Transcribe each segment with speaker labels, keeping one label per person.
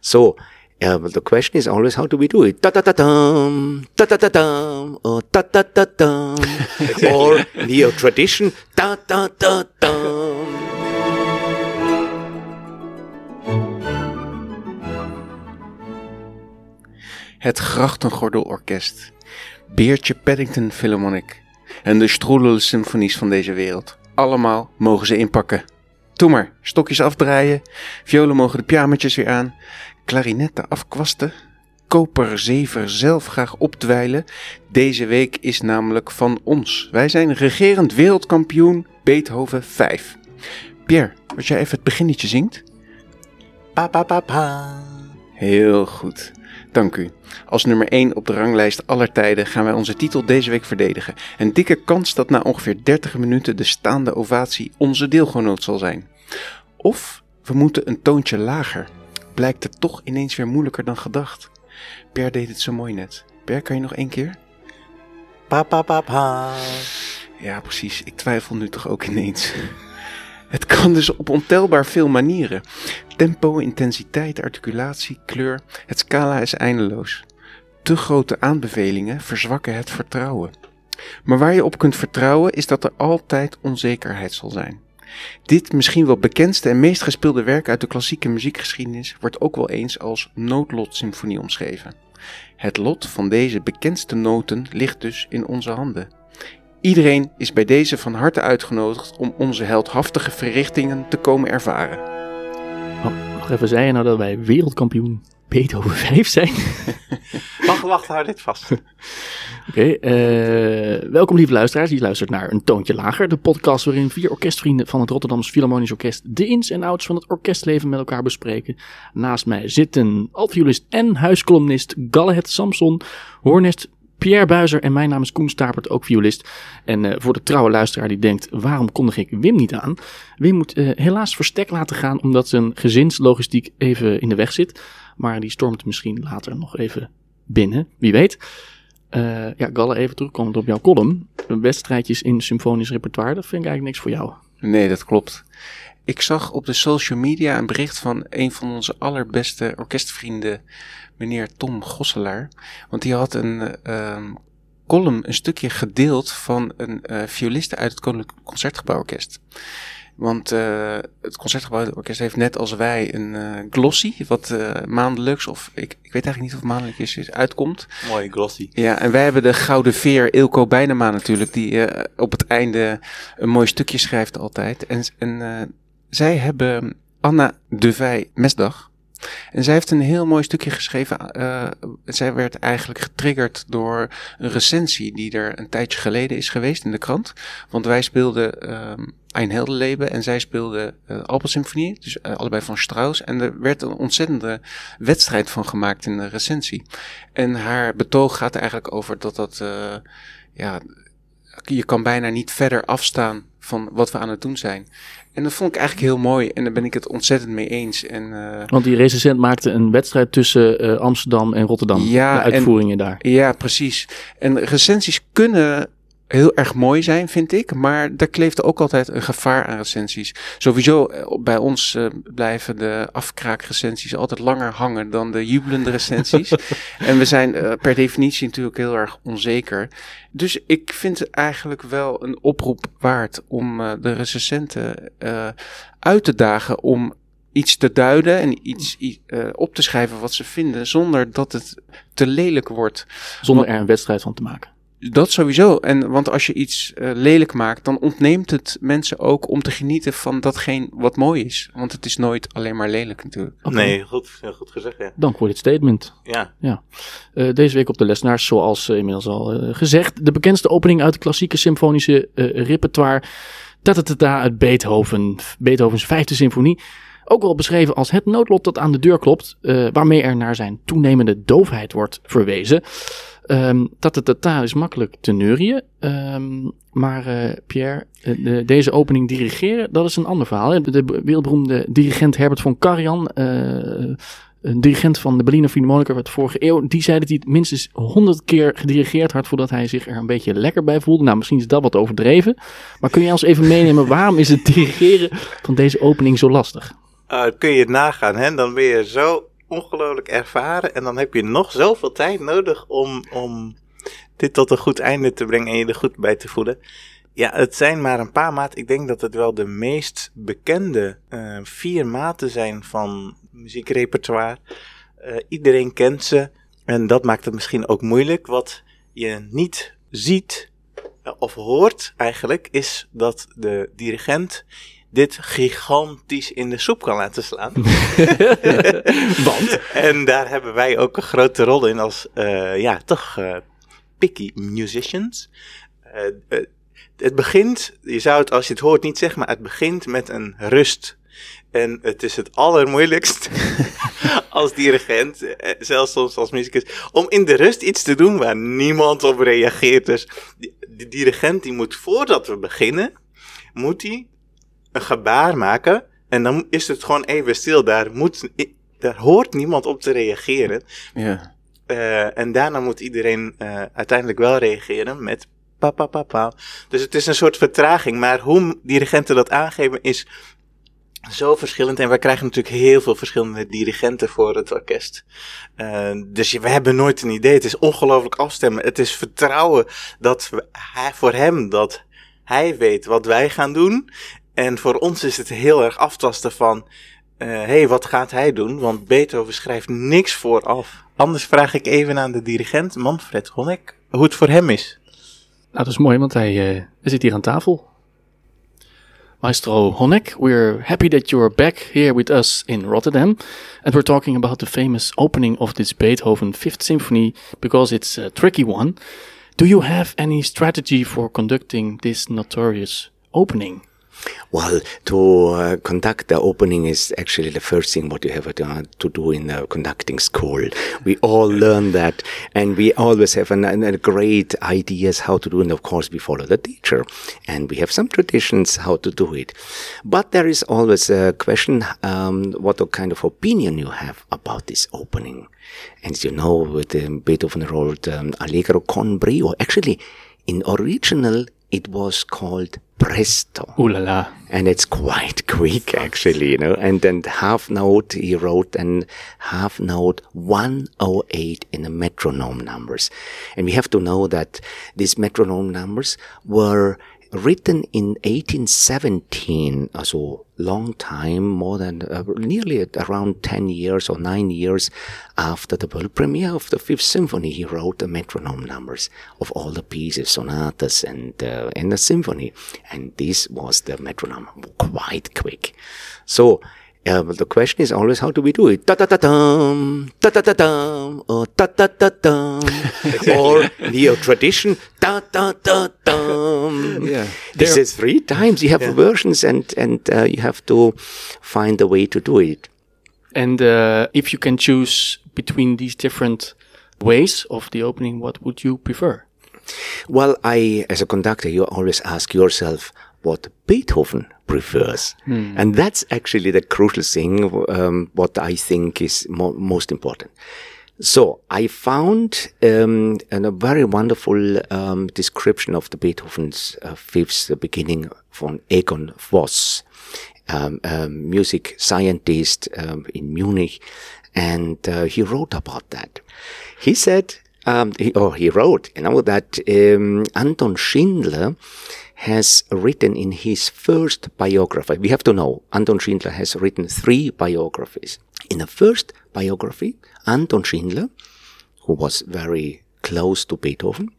Speaker 1: So uh, the question is always how do we do it? Dum, da da da dum, or da da da dum, or neo tradition, da da da dum.
Speaker 2: Het Grachtengordelorkest, Beertje Paddington Philharmonic en de Stroelel Symfonies van deze wereld. Allemaal mogen ze inpakken. Doe maar, stokjes afdraaien, violen mogen de pyjamatjes weer aan, klarinetten afkwasten, koperzever zelf graag opdwijlen. Deze week is namelijk van ons. Wij zijn regerend wereldkampioen Beethoven 5. Pierre, als jij even het beginnetje zingt.
Speaker 1: Pa pa pa pa.
Speaker 2: Heel goed. Dank u. Als nummer 1 op de ranglijst aller tijden gaan wij onze titel deze week verdedigen. Een dikke kans dat na ongeveer 30 minuten de staande ovatie onze deelgenoot zal zijn. Of we moeten een toontje lager. Blijkt het toch ineens weer moeilijker dan gedacht. Per deed het zo mooi net. Per, kan je nog één keer?
Speaker 1: Pa pa pa pa.
Speaker 2: Ja, precies. Ik twijfel nu toch ook ineens. Het kan dus op ontelbaar veel manieren. Tempo, intensiteit, articulatie, kleur. Het scala is eindeloos. Te grote aanbevelingen verzwakken het vertrouwen. Maar waar je op kunt vertrouwen is dat er altijd onzekerheid zal zijn. Dit misschien wel bekendste en meest gespeelde werk uit de klassieke muziekgeschiedenis wordt ook wel eens als noodlotsymfonie omschreven. Het lot van deze bekendste noten ligt dus in onze handen. Iedereen is bij deze van harte uitgenodigd om onze heldhaftige verrichtingen te komen ervaren.
Speaker 3: Wacht even, zei je nou dat wij wereldkampioen Beethoven 5 zijn?
Speaker 1: Wacht, wacht, hou dit vast.
Speaker 3: Oké, eh, welkom lieve luisteraars. Je luistert naar Een Toontje Lager, de podcast waarin vier orkestvrienden van het Rotterdamse Philharmonisch Orkest de ins en outs van het orkestleven met elkaar bespreken. Naast mij zitten altviolist en huiskolumnist Gallehet Samson, hoornest Pierre Buizer en mijn naam is Koen Stapert, ook violist. En eh, voor de trouwe luisteraar die denkt, waarom kondig ik Wim niet aan? Wim moet eh, helaas verstek laten gaan omdat zijn gezinslogistiek even in de weg zit. Maar die stormt misschien later nog even binnen, wie weet. Eh, ja, Galle, even terugkomend op jouw column. Wedstrijdjes in symfonisch repertoire, dat vind ik eigenlijk niks voor jou.
Speaker 2: Nee, dat klopt. Ik zag op de social media een bericht van een van onze allerbeste orkestvrienden, meneer Tom Gosselaar. Want die had een ehm, column, een stukje gedeeld van een eh violiste uit het Koninklijk Concertgebouworkest. Want eh, het Concertgebouworkest heeft net als wij een eh, glossy, wat eh, maandelijks, of ik, ik weet eigenlijk niet of het maandelijks is, uitkomt.
Speaker 1: Mooi, glossy.
Speaker 2: Ja, en wij hebben de Gouden Veer, Ilko Bijnema natuurlijk, die op het einde een mooi stukje schrijft altijd. En, en zij hebben Anna de Vij Mesdag. En zij heeft een heel mooi stukje geschreven. zij werd eigenlijk getriggerd door een recensie die er een tijdje geleden is geweest in de krant. Want wij speelden Ein Heldenleben en zij speelde uh, Alpensymfonie, dus eh, allebei van Strauss. En er werd een ontzettende wedstrijd van gemaakt in de recensie. En haar betoog gaat er eigenlijk over dat dat, eh, ja, je kan bijna niet verder afstaan van wat we aan het doen zijn. En dat vond ik eigenlijk heel mooi en daar ben ik het ontzettend mee eens. En, eh,
Speaker 3: Want die recensent maakte een wedstrijd tussen eh, Amsterdam en Rotterdam.
Speaker 2: Ja,
Speaker 3: de
Speaker 2: en-
Speaker 3: uitvoeringen daar.
Speaker 2: Ja, precies. En recensies kunnen heel erg mooi zijn, vind ik. Maar daar kleeft ook altijd een gevaar aan recensies. Sowieso eh, bij ons eh, blijven de afkraakrecensies altijd langer hangen dan de jubelende recensies. en we zijn eh, per definitie natuurlijk heel erg onzeker. Dus ik vind het eigenlijk wel een oproep waard om de recensenten uit te dagen om iets te duiden en iets op te schrijven wat ze vinden, zonder dat het te lelijk wordt.
Speaker 3: Zonder er een wedstrijd van te maken.
Speaker 2: Dat sowieso. En want als je iets eh, lelijk maakt, dan ontneemt het mensen ook om te genieten van datgene wat mooi is. Want het is nooit alleen maar lelijk natuurlijk.
Speaker 1: Nee, goed, heel goed gezegd, ja.
Speaker 3: Dank voor dit statement.
Speaker 1: Ja,
Speaker 3: Eh, deze week op de lesnaars, zoals eh, inmiddels al gezegd, de bekendste opening uit het klassieke symfonische repertoire. Tatatata uit Beethoven, Beethovens vijfde symfonie. Ook wel beschreven als het noodlot dat aan de deur klopt, eh, waarmee er naar zijn toenemende doofheid wordt verwezen. Ehm tatatata is makkelijk te neurien, ehm, maar eh, Pierre, eh, de- deze opening dirigeren, dat is een ander verhaal. hè. De wereldberoemde dirigent Herbert von Karajan, eh, een dirigent van de Berliner Philharmoniker uit de vorige eeuw, die zei dat hij het minstens honderd keer gedirigeerd had voordat hij zich er een beetje lekker bij voelde. Nou, misschien is dat wat overdreven, maar kun je ons even meenemen, waarom is het dirigeren van deze opening zo lastig?
Speaker 4: Uh, kun je het nagaan, hè? Dan ben je zo ongelooflijk ervaren. En dan heb je nog zoveel tijd nodig om, om dit tot een goed einde te brengen en je er goed bij te voelen. Ja, het zijn maar een paar maten. Ik denk dat het wel de meest bekende eh, vier maten zijn van muziekrepertoire. Eh, iedereen kent ze. En dat maakt het misschien ook moeilijk. Wat je niet ziet eh, of hoort eigenlijk, is dat de dirigent dit gigantisch in de soep kan laten slaan.
Speaker 3: Want?
Speaker 4: En daar hebben wij ook een grote rol in als, uh, ja, toch uh, picky musicians. Uh, het begint, je zou het als je het hoort niet zeggen, maar het begint met een rust. En het is het allermoeilijkst als dirigent, zelfs soms als muzikus, om in de rust iets te doen waar niemand op reageert. Dus de dirigent die moet voordat we beginnen, moet hij een gebaar maken. En dan is het gewoon even stil. Daar, moet, daar hoort niemand op te reageren.
Speaker 2: Ja.
Speaker 4: Uh, en daarna moet iedereen uh, uiteindelijk wel reageren met pa, pa, pa, pa. Dus het is een soort vertraging. Maar hoe dirigenten dat aangeven is zo verschillend. En wij krijgen natuurlijk heel veel verschillende dirigenten voor het orkest. Uh, dus we hebben nooit een idee. Het is ongelooflijk afstemmen. Het is vertrouwen dat we, hij, voor hem dat hij weet wat wij gaan doen. En voor ons is het heel erg aftasten van, hé, uh, hey, wat gaat hij doen? Want Beethoven schrijft niks vooraf. Anders vraag ik even aan de dirigent, Manfred Honeck, hoe het voor hem is.
Speaker 3: Nou, dat is mooi, want hij, uh, hij zit hier aan tafel. Maestro Honeck, we're happy that you're back here with us in Rotterdam. And we're talking about the famous opening of this Beethoven Fifth Symphony because it's a tricky one. Do you have any strategy for conducting this notorious opening?
Speaker 1: Well, to uh, conduct the opening is actually the first thing what you have to, to do in the conducting school. We all learn that, and we always have an, an, a great ideas how to do, and of course we follow the teacher, and we have some traditions how to do it. But there is always a question: um, what kind of opinion you have about this opening? And you know, with um, Beethoven wrote um, Allegro con brio. Actually, in original it was called presto.
Speaker 3: Ooh la la.
Speaker 1: And it's quite quick actually, you know. And then half note he wrote and half note 108 in the metronome numbers. And we have to know that these metronome numbers were written in 1817, so long time, more than uh, nearly around 10 years or 9 years after the world premiere of the Fifth Symphony, he wrote the metronome numbers of all the pieces, sonatas and, uh, and the symphony. And this was the metronome, quite quick. So, uh, the question is always how do we do it? Da da da dum, da da da dum, or da da da dum, or the tradition da da da dum.
Speaker 2: Yeah.
Speaker 1: This is three times. You have yeah. versions, and and uh, you have to find a way to do it.
Speaker 3: And uh, if you can choose between these different ways of the opening, what would you prefer?
Speaker 1: Well, I, as a conductor, you always ask yourself what Beethoven prefers. Hmm. And that's actually the crucial thing, um, what I think is mo most important. So I found um, a very wonderful um, description of the Beethoven's uh, fifth beginning from Egon Voss, um, a music scientist um, in Munich, and uh, he wrote about that. He said, um, he, or he wrote, you know, that um, Anton Schindler has written in his first biography. We have to know Anton Schindler has written three biographies. In the first biography, Anton Schindler, who was very close to Beethoven,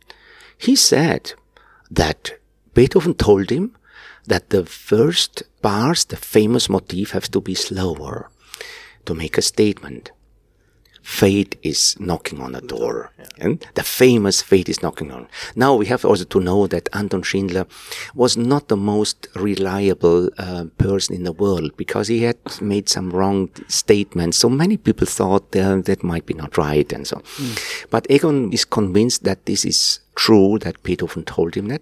Speaker 1: he said that Beethoven told him that the first bars, the famous motif, have to be slower to make a statement fate is knocking on the door. Yeah. And the famous fate is knocking on. Now we have also to know that Anton Schindler was not the most reliable uh, person in the world because he had made some wrong statements. So many people thought uh, that might be not right and so. Mm. But Egon is convinced that this is true, that Beethoven told him that.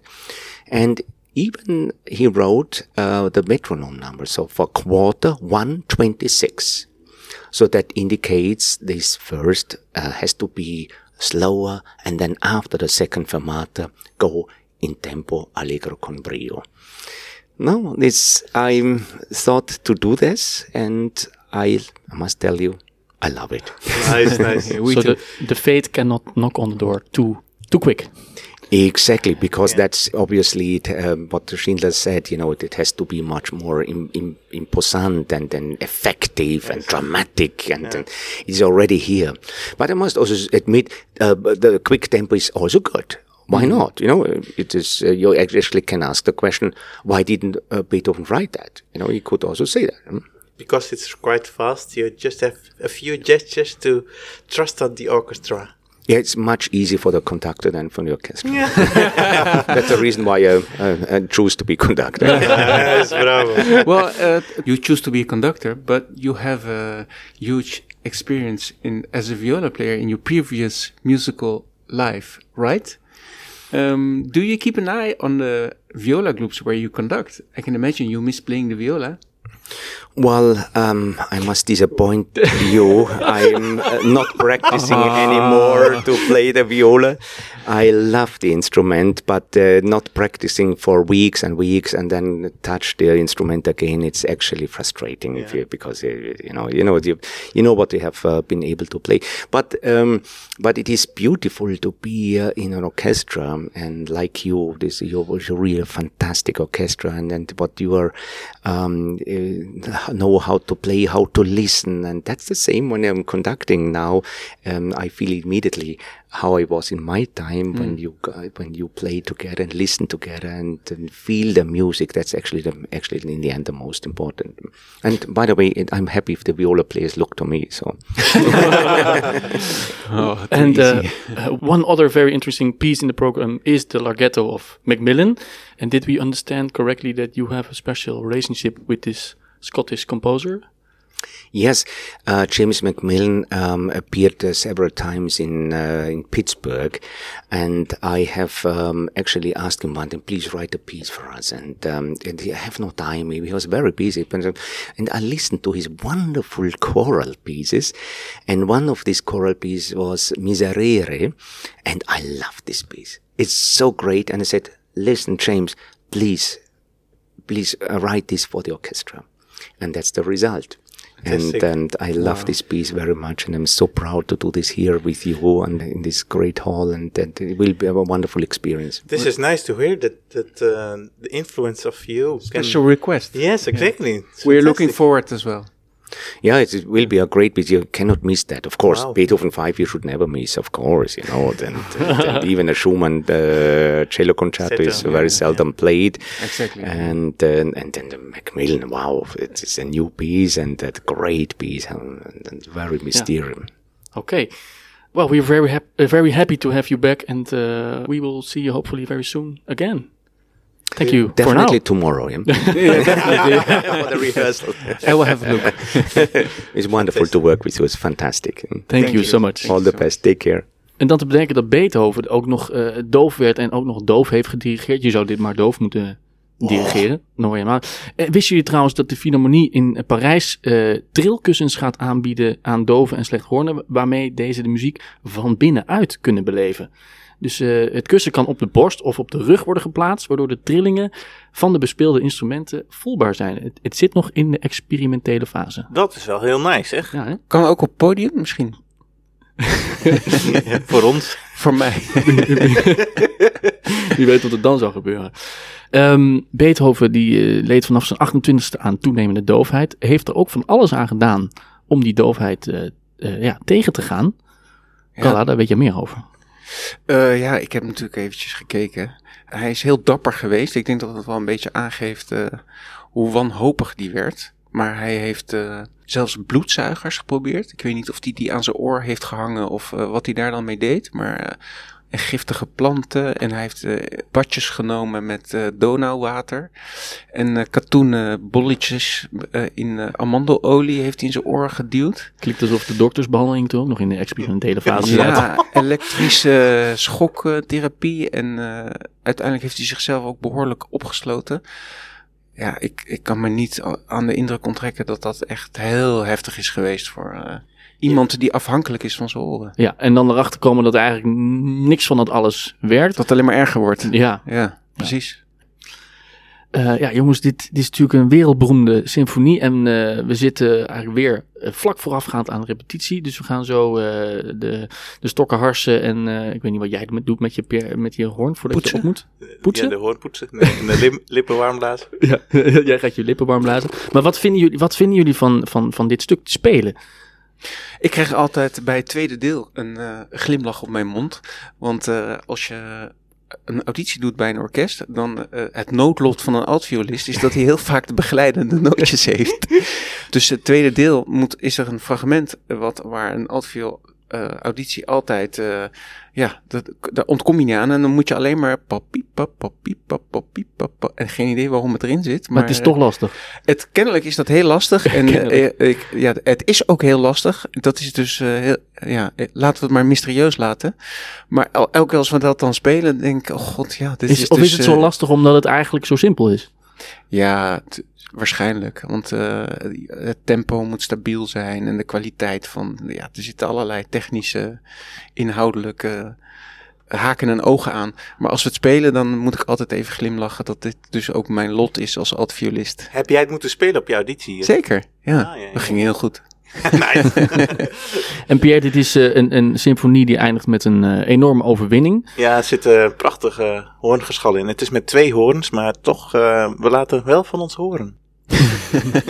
Speaker 1: And even he wrote uh, the metronome number. So for quarter 126 so that indicates this first uh, has to be slower and then after the second fermata go in tempo allegro con brio. Now this I thought to do this and I must tell you I love it.
Speaker 4: Nice, nice.
Speaker 3: So the, the fate cannot knock on the door too too quick.
Speaker 1: Exactly, because that's obviously it, um, what Schindler said. You know, it, it has to be much more im, im, imposant and, and effective and dramatic, and, and it's already here. But I must also admit, uh, the quick tempo is also good. Why not? You know, it is. Uh, you actually can ask the question: Why didn't uh, Beethoven write that? You know, he could also say that. hmm?
Speaker 4: because it's quite fast, you just have a few gestures to trust on the orchestra.
Speaker 1: Yeah, it's much easier for the conductor than for the orchestra. That's the reason why I, uh, I choose to be conductor.
Speaker 4: yes, bravo.
Speaker 2: well, uh, you choose to be a conductor, but you have a huge experience in as a viola player in your previous musical life, right? Um, do you keep an eye on the viola groups where you conduct? I can imagine you miss playing the viola.
Speaker 1: Well, um, I must disappoint you. I'm uh, not practicing anymore to play the viola. I love the instrument, but uh, not practicing for weeks and weeks and then touch the instrument again. It's actually frustrating if you, because uh, you know you know you, you know what you have uh, been able to play. But um, but it is beautiful to be uh, in an orchestra and like you, this you're, you're really a fantastic orchestra, and and what you are um, uh, know how to play, how to listen, and that's the same when I'm conducting now. Um, I feel immediately how I was in my time when you gu- when you play together and listen together and, and feel the music. That's actually the actually in the end the most important. And by the way, it, I'm happy if the viola players look to me. So
Speaker 2: Oh,
Speaker 3: And uh, uh, one other very interesting piece in the program is the Larghetto of Macmillan. And did we understand correctly that you have a special relationship with this Scottish composer?
Speaker 1: Yes, uh, James Macmillan um, appeared uh, several times in uh, in Pittsburgh, and I have um, actually asked him one time, please write a piece for us, and um, and he, I have no time. He was very busy, uh, and I listened to his wonderful choral pieces, and one of these choral pieces was Miserere, and I loved this piece. It's so great, and I said, listen, James, please please uh, write this for the orchestra. And that's the result. And,
Speaker 4: Fantastic.
Speaker 1: and I love this piece very much. And I'm so proud to do this here with you and in this great hall. And, and it will be a wonderful experience.
Speaker 4: This is nice to hear that that uh, the influence of you. Can,
Speaker 2: special request.
Speaker 4: yes, exactly. It's
Speaker 2: We're looking forward as well.
Speaker 1: Yeah, it, will be a great piece. You cannot miss that. Of course,
Speaker 4: Wow.
Speaker 1: Beethoven 5 you should never miss, of course, you know. And, and, and even a Schumann uh, cello concerto is
Speaker 4: Concerto,
Speaker 1: very
Speaker 4: yeah,
Speaker 1: seldom played.
Speaker 2: Exactly.
Speaker 1: And, uh, and then the Macmillan, wow, it is a new piece and a great piece and, and very mysterious.
Speaker 3: Okay. Well, we're very, hap- uh, very happy to have you back, and uh, we will see you hopefully very soon again. Thank you for now.
Speaker 1: Definitely tomorrow. Yeah? For the rehearsal.
Speaker 2: I will have a look.
Speaker 1: it's wonderful to work with you. It's fantastic.
Speaker 3: Thank,
Speaker 4: Thank
Speaker 3: you
Speaker 4: you.
Speaker 3: so much.
Speaker 1: All the best. Take care.
Speaker 3: En dan te bedenken dat Beethoven ook nog eh, doof werd en ook nog doof heeft gedirigeerd. Je zou dit maar doof moeten dirigeren. Nou ja, maar. Eh, wisten jullie trouwens dat de Philharmonie in eh, Parijs eh, trilkussens gaat aanbieden aan doven en slechthorenden, waarmee deze de muziek van binnenuit kunnen beleven? Dus eh, het kussen kan op de borst of op de rug worden geplaatst, waardoor de trillingen van de bespeelde instrumenten voelbaar zijn. Het, het zit nog in de experimentele fase.
Speaker 4: Dat is wel heel nice, zeg.
Speaker 3: Ja, hè?
Speaker 2: Kan ook op podium misschien.
Speaker 4: Voor ons.
Speaker 2: Voor mij.
Speaker 3: Wie weet wat er dan zou gebeuren. Ehm, Beethoven die eh, leed vanaf zijn 28e aan toenemende doofheid. Heeft er ook van alles aan gedaan om die doofheid eh, eh, ja, tegen te gaan.
Speaker 2: Ja.
Speaker 3: Carla, daar weet je meer over.
Speaker 2: Eh, ja, ik heb natuurlijk eventjes gekeken. Hij is heel dapper geweest. Ik denk dat het wel een beetje aangeeft eh, hoe wanhopig die werd. Maar hij heeft eh, zelfs bloedzuigers geprobeerd. Ik weet niet of hij die, aan zijn oor heeft gehangen of wat hij daar dan mee deed. Maar en giftige planten. En hij heeft eh, badjes genomen met eh, donauwater. En eh, katoenen bolletjes in amandelolie heeft hij in zijn oren geduwd.
Speaker 3: Klinkt alsof de doktersbehandeling toen ook nog in de experimentele fase zat.
Speaker 2: Ja, elektrische schoktherapie. En uiteindelijk heeft hij zichzelf ook behoorlijk opgesloten. Ja, ik, ik kan me niet aan de indruk onttrekken dat dat echt heel heftig is geweest voor iemand die afhankelijk is van zijn oren.
Speaker 3: Ja, en dan erachter komen dat eigenlijk niks van dat alles werkt.
Speaker 2: Dat het alleen maar erger wordt.
Speaker 3: Ja,
Speaker 2: Ja, precies.
Speaker 3: Eh, ja, jongens, dit, dit is natuurlijk een wereldberoemde symfonie. En eh, we zitten eigenlijk weer eh, vlak voorafgaand aan de repetitie. Dus we gaan zo eh, de, de stokken harsen. En eh, ik weet niet wat jij doet met je, per- met je hoorn voordat je op moet. Poetsen?
Speaker 4: Ja, de hoorn poetsen. Nee, en de lim- lippen warm blazen.
Speaker 3: Ja, jij gaat je lippen warm blazen. Maar wat vinden jullie, wat vinden jullie van, van, van dit stuk te spelen?
Speaker 2: Ik krijg altijd bij het tweede deel een eh, glimlach op mijn mond. Want eh, als je een auditie doet bij een orkest, dan eh, het noodlot van een altviolist is dat hij heel vaak de begeleidende nootjes heeft. Dus het tweede deel moet, is er een fragment wat, waar een altviool eh, auditie altijd, eh, ja, dat, daar ontkom je niet aan. En dan moet je alleen maar en geen idee waarom het erin zit.
Speaker 3: Maar, het is
Speaker 2: eh,
Speaker 3: toch lastig.
Speaker 2: het, kennelijk is dat heel lastig. En ik, ja, het is ook heel lastig. Dat is dus, eh, heel, ja, laten we het maar mysterieus laten. Maar el- elke keer als we dat dan spelen, denk ik, oh god, ja, dit
Speaker 3: Is,
Speaker 2: is,
Speaker 3: of
Speaker 2: dus,
Speaker 3: is het zo lastig omdat het eigenlijk zo simpel is?
Speaker 2: Ja, waarschijnlijk. Want eh, het tempo moet stabiel zijn en de kwaliteit van, ja, er zitten allerlei technische, inhoudelijke haken en ogen aan. Maar als we het spelen, dan moet ik altijd even glimlachen dat dit dus ook mijn lot is als altviolist.
Speaker 4: Heb jij het moeten spelen op je auditie?
Speaker 2: Zeker, ja.
Speaker 4: Ah, ja, ja.
Speaker 2: Dat ging heel goed.
Speaker 3: En Pierre, dit is eh, een, een symfonie die eindigt met een eh, enorme overwinning.
Speaker 4: Ja, er zit een prachtige hoorngeschal in. Het is met twee hoorns, maar toch, eh, we laten wel van ons horen.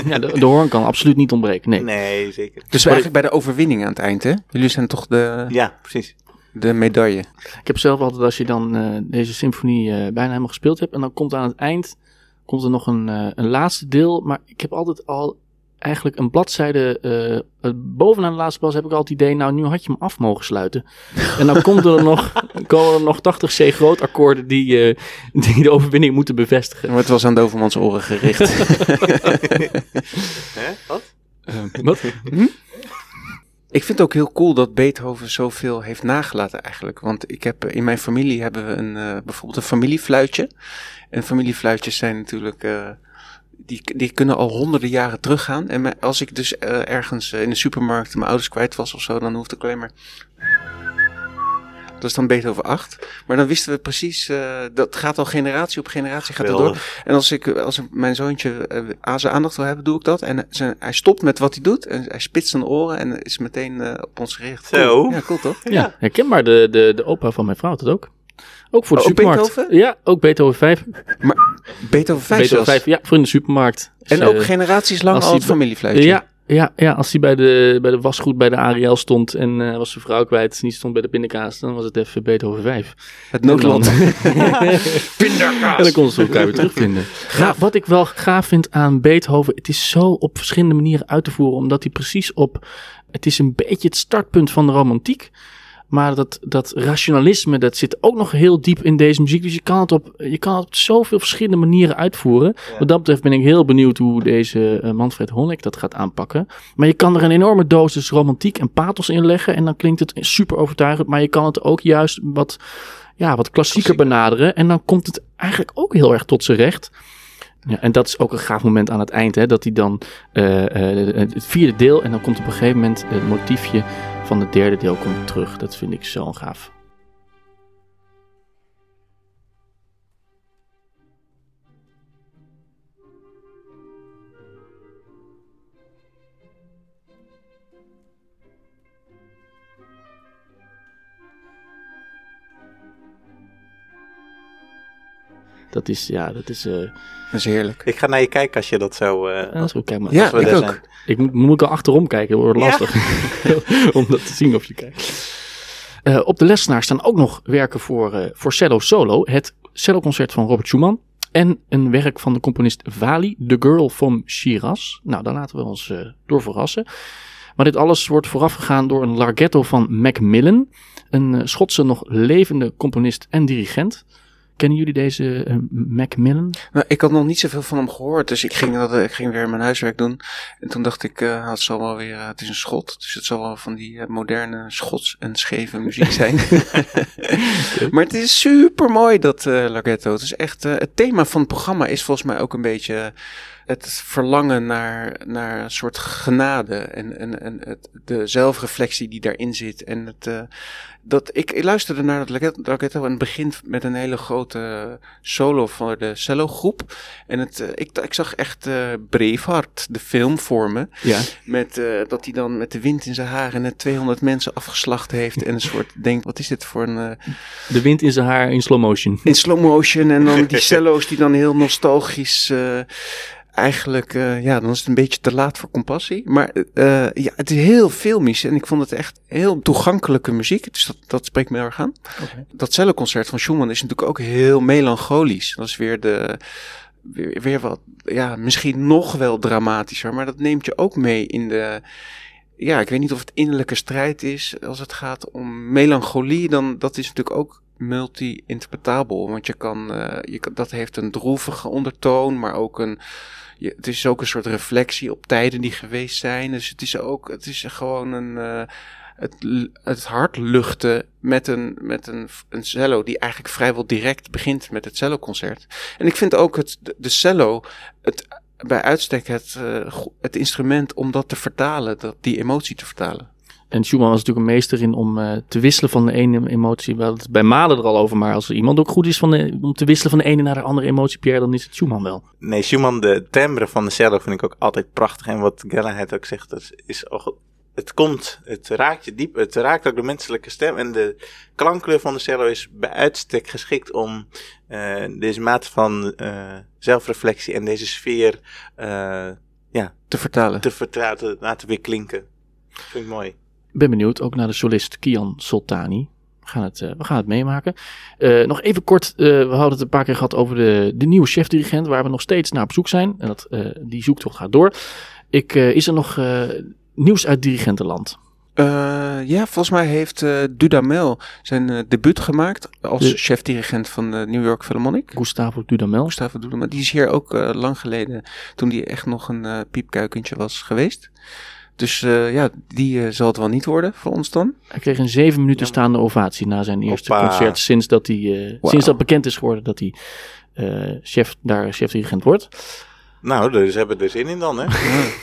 Speaker 3: Ja, de, de hoorn kan absoluut niet ontbreken. Nee.
Speaker 4: Nee, zeker.
Speaker 2: Dus eigenlijk bij de overwinning aan het eind, hè? Jullie zijn toch de,
Speaker 4: Ja, precies.
Speaker 2: de medaille.
Speaker 3: Ik heb zelf altijd, als je dan eh, deze symfonie eh, bijna helemaal gespeeld hebt. En dan komt aan het eind komt er nog een, eh, een laatste deel. Maar ik heb altijd al eigenlijk een bladzijde. eh, eh, bovenaan de laatste bladzijde heb ik altijd het idee. Nou, nu had je hem af mogen sluiten. En dan komt er nog, komen er nog 80 C groot akkoorden die, eh, die de overwinning moeten bevestigen.
Speaker 2: Maar het was aan Dovermans oren gericht.
Speaker 4: Hè? Wat?
Speaker 3: wat?
Speaker 2: ik vind het ook heel cool dat Beethoven zoveel heeft nagelaten eigenlijk. Want ik heb, in mijn familie hebben we een, eh, bijvoorbeeld een familiefluitje. En familiefluitjes zijn natuurlijk... die, die kunnen al honderden jaren teruggaan. En als ik dus eh, ergens eh, in de supermarkt mijn ouders kwijt was of zo, dan hoefde ik alleen maar. Dat is dan Beethoven 8. Maar dan wisten we precies, eh, dat gaat al generatie op generatie gaat het door. En als ik, als ik mijn zoontje aan zijn aandacht wil hebben, doe ik dat. En zijn, hij stopt met wat hij doet. En hij spitst zijn oren en is meteen eh, op ons gericht.
Speaker 4: Zo.
Speaker 2: Ja, cool toch?
Speaker 3: Ja, herkenbaar. De, de, de opa van mijn vrouw had het ook. Ook voor de
Speaker 2: Oh,
Speaker 3: supermarkt.
Speaker 2: Beethoven?
Speaker 3: Ja, ook Beethoven 5.
Speaker 2: Beethoven 5
Speaker 3: Beethoven
Speaker 2: zelfs.
Speaker 3: 5, ja, voor in de supermarkt.
Speaker 2: En
Speaker 3: Dus,
Speaker 2: ook
Speaker 3: eh,
Speaker 2: generaties lang al het familiefluitje.
Speaker 3: Ja, ja, ja, als hij bij de, bij de wasgoed bij de Ariel stond en eh, was zijn vrouw kwijt en die stond bij de pindakaas, dan was het even Beethoven 5.
Speaker 2: Het noodlot.
Speaker 3: En dan konden ze elkaar weer terugvinden. Ja, wat ik wel gaaf vind aan Beethoven, het is zo op verschillende manieren uit te voeren, omdat hij precies op, het is een beetje het startpunt van de romantiek. Maar dat, dat rationalisme, dat zit ook nog heel diep in deze muziek. Dus je kan het op, je kan het op zoveel verschillende manieren uitvoeren. Wat dat betreft ben ik heel benieuwd hoe deze eh, Manfred Honeck dat gaat aanpakken. Maar je kan er een enorme dosis romantiek en pathos in leggen. En dan klinkt het super overtuigend. Maar je kan het ook juist wat, ja, wat klassieker benaderen. En dan komt het eigenlijk ook heel erg tot zijn recht. Ja, en dat is ook een gaaf moment aan het eind. Hè, dat hij dan eh, eh, het vierde deel. En dan komt op een gegeven moment het motiefje van het derde deel komt terug. Dat vind ik zo gaaf. Dat is, ja, dat is... eh
Speaker 2: Dat is heerlijk.
Speaker 4: Ik ga naar je kijken als je dat zo... eh,
Speaker 3: dat is goed, kijk maar.
Speaker 2: Ja,
Speaker 4: als we
Speaker 2: ik
Speaker 4: daar
Speaker 2: ook.
Speaker 4: zijn.
Speaker 3: Ik moet, moet ik al achterom kijken, dat wordt
Speaker 4: Ja.
Speaker 3: lastig. Om dat te zien of je kijkt. Eh, op de lessenaar staan ook nog werken voor, eh, voor cello solo. Het celloconcert van Robert Schumann. En een werk van de componist Vali, The Girl from Shiraz. Nou, daar laten we ons eh, door verrassen. Maar dit alles wordt voorafgegaan door een larghetto van Macmillan. Een eh, Schotse nog levende componist en dirigent. Kennen jullie deze eh, Macmillan?
Speaker 2: Nou, ik had nog niet zoveel van hem gehoord, dus ik ging, dat, eh, ik ging weer mijn huiswerk doen. En toen dacht ik, eh, het zal wel weer, het is een schot, dus het zal wel van die moderne schots en scheve muziek zijn. maar het is super mooi dat Larghetto. Het is echt, het thema van het programma is volgens mij ook een beetje het verlangen naar, naar een soort genade en, en, en het, de zelfreflectie die daarin zit. En het, uh, dat, ik, ik luisterde naar dat Laghetto en het begint met een hele grote solo van de cello groep. En het, uh, ik, ik zag echt uh, Braveheart, de film voor me.
Speaker 3: Ja.
Speaker 2: Met, dat hij dan met de wind in zijn haar en net 200 mensen afgeslacht heeft. En een soort denkt, wat is dit voor een...
Speaker 3: de wind in zijn haar in slow motion.
Speaker 2: In slow motion en dan die cello's die dan heel nostalgisch eigenlijk, uh, ja, dan is het een beetje te laat voor compassie. Maar uh, ja, het is heel filmisch en ik vond het echt heel toegankelijke muziek. Dus dat, dat spreekt me heel erg aan. Okay. Dat celloconcert van Schumann is natuurlijk ook heel melancholisch. Dat is weer de, weer, weer wat, ja, misschien nog wel dramatischer. Maar dat neemt je ook mee in de, ja, ik weet niet of het innerlijke strijd is als het gaat om melancholie. Dan, dat is natuurlijk ook multi-interpretabel. Want je kan, uh, je dat heeft een droevige ondertoon, maar ook een je, het is ook een soort reflectie op tijden die geweest zijn. Dus het is ook, het is gewoon een, uh, het, het hart luchten met een, met een, een cello die eigenlijk vrijwel direct begint met het celloconcert. En ik vind ook het, de, cello, het, bij uitstek het, uh, het instrument om dat te vertalen, dat, die emotie te vertalen.
Speaker 3: En Schumann was natuurlijk een meester in om uh, te wisselen van de ene emotie. We hadden het bij Malen er al over, maar als er iemand ook goed is van de, om te wisselen van de ene naar de andere emotie, Pierre, dan is het Schumann wel.
Speaker 4: Nee, Schumann, de timbre van de cello vind ik ook altijd prachtig. En wat Galahad ook zegt, dat is ook, het komt, het raakt je diep, het raakt ook de menselijke stem. En de klankkleur van de cello is bij uitstek geschikt om uh, deze mate van uh, zelfreflectie en deze sfeer ja,
Speaker 2: te vertalen.
Speaker 4: Te vertalen, te laten weer klinken. Vind ik mooi
Speaker 3: ben benieuwd ook naar de solist Kian Soltani. We gaan het, uh, we gaan het meemaken. Uh, nog even kort, uh, we hadden het een paar keer gehad over de, de nieuwe chefdirigent, waar we nog steeds naar op zoek zijn. En dat, die zoektocht gaat door. Ik, is er nog nieuws uit dirigentenland?
Speaker 2: ja, volgens mij heeft Dudamel zijn debuut gemaakt als de... chef-dirigent van de New York Philharmonic.
Speaker 3: Gustavo Dudamel.
Speaker 2: Gustavo Dudamel. Die is hier ook lang geleden, toen die echt nog een piepkuikentje was geweest. Dus uh, ja, die uh, zal het wel niet worden voor ons dan.
Speaker 3: Hij kreeg een zeven minuten staande ovatie na zijn eerste concert. Sinds dat, hij, uh, wow. sinds dat bekend is geworden dat hij chef, daar chef-dirigent wordt.
Speaker 4: Nou, dus hebben we er zin in dan, hè?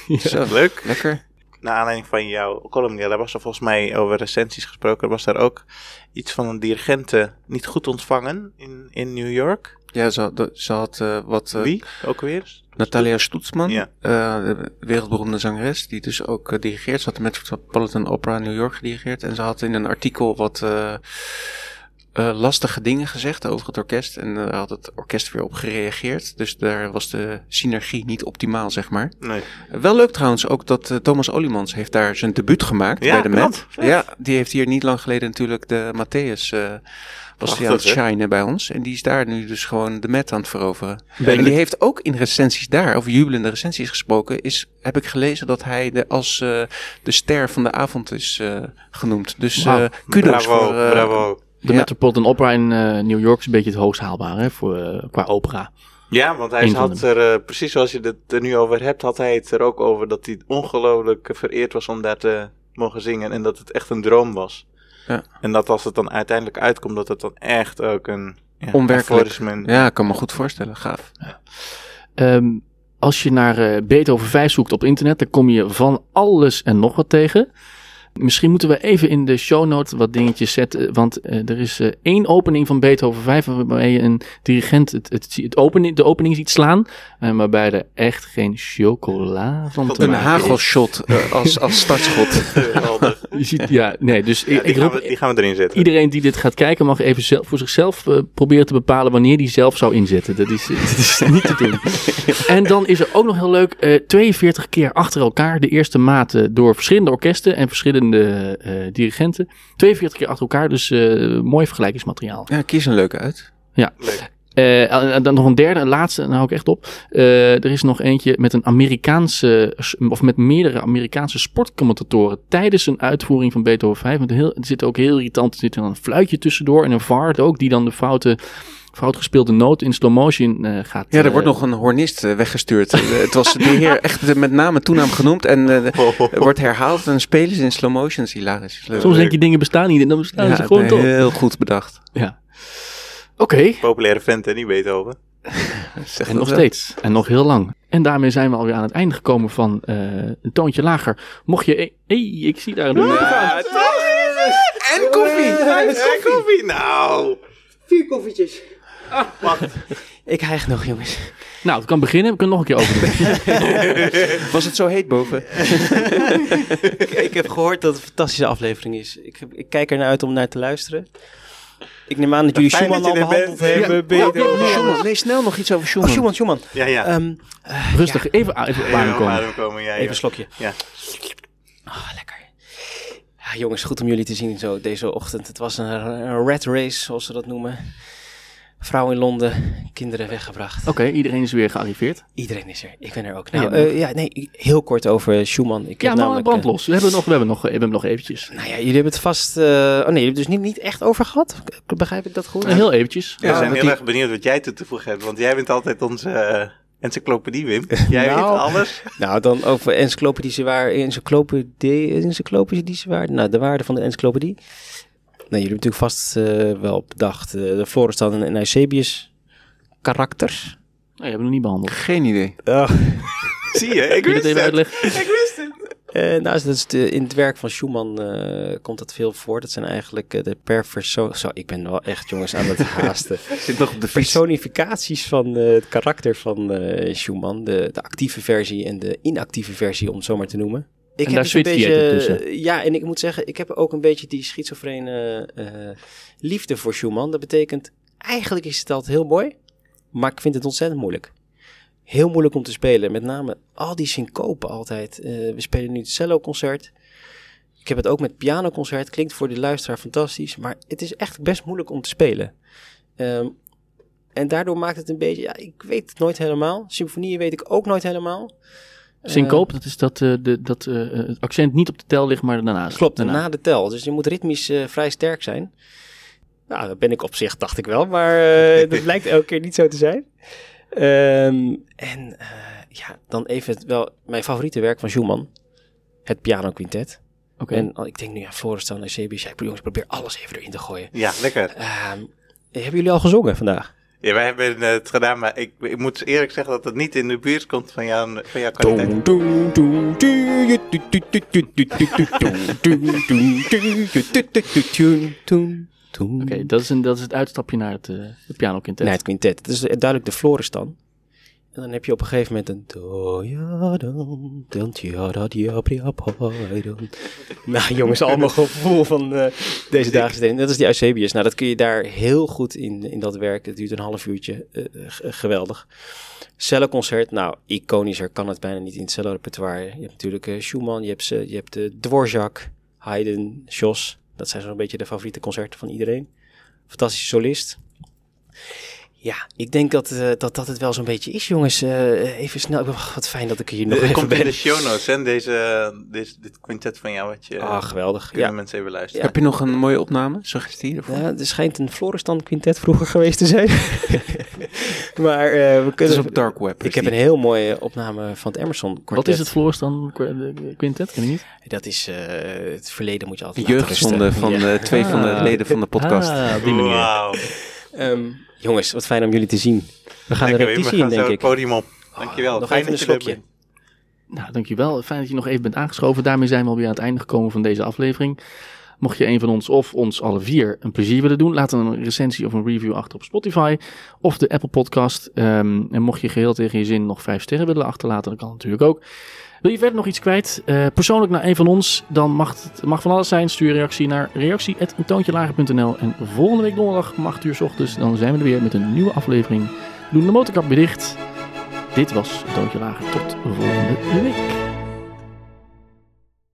Speaker 2: ja. Zo, leuk. Lekker.
Speaker 4: Naar aanleiding van jouw column, daar was er volgens mij over recensies gesproken. Was er ook iets van een dirigente niet goed ontvangen in, in New York?
Speaker 2: Ja, ze, ze had wat...
Speaker 4: Wie? Ook weer?
Speaker 2: Natalia Stoetsman, ja. uh, de wereldberoemde zangeres, die dus ook dirigeert. Ze had de Metropolitan Opera New York gedirigeerd. En ze had in een artikel wat uh, lastige dingen gezegd over het orkest. En daar had het orkest weer op gereageerd. Dus daar was de synergie niet optimaal, zeg maar.
Speaker 4: Nee.
Speaker 2: wel leuk trouwens ook dat Thomas Olimans heeft daar zijn debuut gemaakt ja, bij de Met. Ja, die heeft hier niet lang geleden natuurlijk de Matthäus was hij aan het shinen bij ons. En die is daar nu dus gewoon de met aan het veroveren. en die heeft ook in recensies daar, over jubelende recensies gesproken, is, heb ik gelezen dat hij de, als uh, de ster van de avond is uh, genoemd. Dus uh, kudos
Speaker 4: bravo,
Speaker 2: voor...
Speaker 4: bravo.
Speaker 3: De ja. Metropolitan Opera in New York is een beetje het hoogst haalbare hè, voor, qua opera.
Speaker 4: Ja, want hij had er, precies zoals je het er nu over hebt, had hij het er ook over dat hij ongelooflijk vereerd was om daar te mogen zingen. En dat het echt een droom was.
Speaker 2: Ja.
Speaker 4: En dat als het dan uiteindelijk uitkomt, dat het dan echt ook een
Speaker 2: ja, Onwerkelijk. Ja, ik kan me goed voorstellen. Gaaf.
Speaker 3: Ja. Um, als je naar uh, Beethoven 5 zoekt op internet, dan kom je van alles en nog wat tegen. Misschien moeten we even in de show note wat dingetjes zetten. Want uh, er is uh, één opening van Beethoven 5 waarbij je een dirigent het, het, het opening, de opening ziet slaan. Uh, waarbij er echt geen chocola van te
Speaker 2: Een hagelshot als, als startschot.
Speaker 3: je ziet, ja, nee, dus
Speaker 4: ja, die, ik, gaan we, die gaan we erin zetten.
Speaker 3: Iedereen die dit gaat kijken mag even zelf, voor zichzelf proberen te bepalen wanneer die zelf zou inzetten. Dat is, dat is niet te doen. en dan is er ook nog heel leuk, 42 keer achter elkaar de eerste maten door verschillende orkesten en verschillende de uh, dirigenten. 42 keer achter elkaar, dus uh, mooi vergelijkingsmateriaal.
Speaker 2: Ja, kies een leuke uit.
Speaker 3: Ja.
Speaker 4: Leuk.
Speaker 3: Uh, dan nog een derde, een laatste, dan hou ik echt op. Uh, er is nog eentje met een Amerikaanse, of met meerdere Amerikaanse sportcommentatoren tijdens een uitvoering van Beethoven 5. Want heel, er zit ook heel irritant, er zit een fluitje tussendoor en een vaart ook, die dan de foute fout gespeelde noot in slow motion uh, gaat.
Speaker 2: Ja, er wordt nog een hornist uh, weggestuurd. het was de heer echt met name toenaam genoemd en wordt herhaald en spelen ze in slow motion. Hilarisch.
Speaker 3: Soms denk je dingen bestaan niet en dan bestaan
Speaker 2: ja,
Speaker 3: ze gewoon
Speaker 2: nee,
Speaker 3: toch.
Speaker 2: Heel goed bedacht.
Speaker 3: Ja. Oké. Okay.
Speaker 4: Populaire vent, hè, niet Beethoven.
Speaker 2: Zeg
Speaker 3: En nog
Speaker 2: wel.
Speaker 3: steeds. En nog heel lang. En daarmee zijn we alweer aan het einde gekomen van eh, een toontje lager. Mocht je... Hé, hey, ik zie daar een gaan.
Speaker 2: En koffie!
Speaker 4: En koffie, nou.
Speaker 5: Vier koffietjes. Ik hijg nog, jongens.
Speaker 3: Nou, het kan beginnen. We kunnen nog een keer overdoen.
Speaker 2: Was het zo heet boven?
Speaker 5: ik, ik heb gehoord dat het een fantastische aflevering is. Ik, ik kijk ernaar uit om naar te luisteren. Ik neem aan dat jullie Schumann al
Speaker 4: er
Speaker 5: behandeld
Speaker 4: bent.
Speaker 5: hebben.
Speaker 4: Ja.
Speaker 5: Beter.
Speaker 3: Ja, ja, ja.
Speaker 2: Schumann. Nee, snel nog iets over
Speaker 5: Oh,
Speaker 2: Schumann.
Speaker 5: Schumann, Schumann.
Speaker 4: Ja, ja.
Speaker 5: Ehm,
Speaker 3: Rustig, even, even adem komen.
Speaker 4: adem komen, ja,
Speaker 5: even een slokje.
Speaker 4: Ja.
Speaker 5: Ja, jongens, goed om jullie te zien zo deze ochtend. Het was een, een rat race, zoals ze dat noemen. Vrouw in Londen, kinderen weggebracht.
Speaker 3: Oké, iedereen is weer gearriveerd.
Speaker 5: Iedereen is er. Ik ben er ook.
Speaker 3: Ja,
Speaker 5: Nou,
Speaker 3: maar-
Speaker 5: eh, ja, nee, heel kort over Schumann. Ik
Speaker 3: Ja,
Speaker 5: heb
Speaker 3: maar
Speaker 5: namelijk,
Speaker 3: brand
Speaker 5: eh,
Speaker 3: los. We hebben nog, we hebben nog, we hebben nog eventjes.
Speaker 5: nou ja, jullie hebben het vast... eh, oh nee, jullie hebben het dus niet, niet echt over gehad. Begrijp ik dat goed?
Speaker 3: Eh, Heel eventjes.
Speaker 4: We zijn heel
Speaker 2: die-
Speaker 4: erg benieuwd wat jij toe te voegen hebt, want jij bent altijd onze encyclopedie, Wim. Jij weet
Speaker 5: Nou.
Speaker 4: alles.
Speaker 5: Nou, dan over encyclopedische waarde, encyclopedie, encyclopedische waarde, nou, de waarde van de encyclopedie. Nou, jullie hebben natuurlijk vast eh, wel bedacht eh, de Florestan en Eusebius karakters.
Speaker 3: Nee, hebben we nog niet behandeld.
Speaker 2: Geen idee.
Speaker 4: Zie je, ik
Speaker 3: je
Speaker 4: wist
Speaker 3: even
Speaker 4: het.
Speaker 3: uitleggen?
Speaker 4: Ik wist het.
Speaker 5: Eh, nou, dat is de, in het werk van Schumann eh, komt dat veel voor. Dat zijn eigenlijk eh, de per persoon... Zo, ik ben wel echt, jongens, aan het haasten.
Speaker 2: Zit nog op de
Speaker 5: personificaties van eh, het karakter van eh, Schumann. De, de actieve versie en de inactieve versie, om het zo maar te noemen. Ik
Speaker 3: En daar
Speaker 5: dus een beetje. Ja, en ik moet zeggen, ik heb ook een beetje die schizofrene eh, liefde voor Schumann. Dat betekent, eigenlijk is het altijd heel mooi, maar ik vind het ontzettend moeilijk. Heel moeilijk om te spelen, met name al die syncopen altijd. Eh, we spelen nu het cello-concert. Ik heb het ook met pianoconcert. Klinkt voor de luisteraar fantastisch, maar het is echt best moeilijk om te spelen. Ehm, en daardoor maakt het een beetje, ja, ik weet het nooit helemaal. Symfonieën weet ik ook nooit helemaal.
Speaker 3: Syncoop, dat is dat, eh, de, dat eh, het accent niet op de tel ligt, maar daarnaast.
Speaker 5: Klopt,
Speaker 3: Daarna.
Speaker 5: na de tel. Dus je moet ritmisch eh, vrij sterk zijn. Nou, dat ben ik op zich, dacht ik wel. Maar eh, dat blijkt elke keer niet zo te zijn. Ehm, en eh, ja, dan even het- wel mijn favoriete werk van Schumann. Het piano quintet.
Speaker 3: Oké.
Speaker 5: En al- ik denk nu aan Florestan en Eusebius. Ja, ik jongens, probeer alles even erin te gooien.
Speaker 4: Ja, lekker.
Speaker 5: Ehm, hebben jullie al gezongen vandaag?
Speaker 4: Ja, wij hebben eh, het gedaan, maar ik, ik moet eerlijk zeggen dat het niet in de buurt komt van, jou, van jouw kwaliteit.
Speaker 3: Oké, dat, is een, dat is het uitstapje naar het, eh het piano quintet.
Speaker 5: Nee, het quintet. Het is duidelijk de Florestan. En dan heb je op een gegeven moment een... Nou jongens, allemaal gevoel van eh, deze dagen. Dat is die Eusebius. Nou, dat kun je daar heel goed in, in dat werk. Het duurt een half uurtje. g- geweldig. Celloconcert, nou, iconischer kan het bijna niet in het cello-repertoire. Je hebt natuurlijk Schumann, je hebt, je hebt de Dvorak, Haydn, Jos. Dat zijn zo'n beetje de favoriete concerten van iedereen. Fantastische solist. Ja, ik denk dat, eh, dat, dat het wel zo'n beetje is, jongens. Eh, even snel. Wat fijn dat ik hier nog
Speaker 4: Het
Speaker 5: even
Speaker 4: komt in
Speaker 5: ben.
Speaker 4: de show notes, hè, deze, dit, dit quintet van jou, wat je...
Speaker 5: Ah, geweldig.
Speaker 4: kunnen
Speaker 5: Ja.
Speaker 4: mensen even luisteren.
Speaker 5: Ja.
Speaker 2: Heb je nog een mooie opname? Suggestie ervoor?
Speaker 5: ja, er schijnt een Florestan quintet vroeger geweest te zijn. maar eh, we
Speaker 2: Het
Speaker 5: kunnen...
Speaker 2: is op Dark Web.
Speaker 5: ik heb een heel mooie opname van het Emerson quartet.
Speaker 3: Wat is het de quintet? Ken je niet?
Speaker 5: Dat is eh, het verleden moet je altijd
Speaker 2: De
Speaker 5: laten
Speaker 2: jeugdzonde
Speaker 5: rusten.
Speaker 2: van
Speaker 5: Ja.
Speaker 2: eh, twee van de
Speaker 3: Ah.
Speaker 2: leden van de podcast.
Speaker 3: Ah, die manier.
Speaker 5: Ehm, jongens, wat fijn om jullie te zien. We gaan
Speaker 4: Lekker,
Speaker 5: de repetitie
Speaker 4: gaan
Speaker 5: in,
Speaker 4: zo
Speaker 5: denk
Speaker 4: het
Speaker 5: ik.
Speaker 4: podium op. Dankjewel.
Speaker 5: nog
Speaker 4: Fijn
Speaker 5: even
Speaker 4: dat
Speaker 5: een
Speaker 4: je
Speaker 5: slokje.
Speaker 4: bent.
Speaker 3: Nou, dankjewel. Fijn dat je nog even bent aangeschoven. Daarmee zijn we alweer aan het einde gekomen van deze aflevering. Mocht je een van ons of ons alle vier een plezier willen doen, laat dan een recensie of een review achter op Spotify of de Apple Podcast. Ehm, en mocht je geheel tegen je zin nog vijf sterren willen achterlaten, dat kan natuurlijk ook. Wil je verder nog iets kwijt? eh, persoonlijk naar een van ons, dan mag het mag van alles zijn. Stuur reactie naar reactie.eentoontjelager.nl En volgende week donderdag om 8 uur 's ochtends, dan zijn we er weer met een nieuwe aflevering. Doen de motorkap weer. Dit was Toontje Lager. Tot volgende week.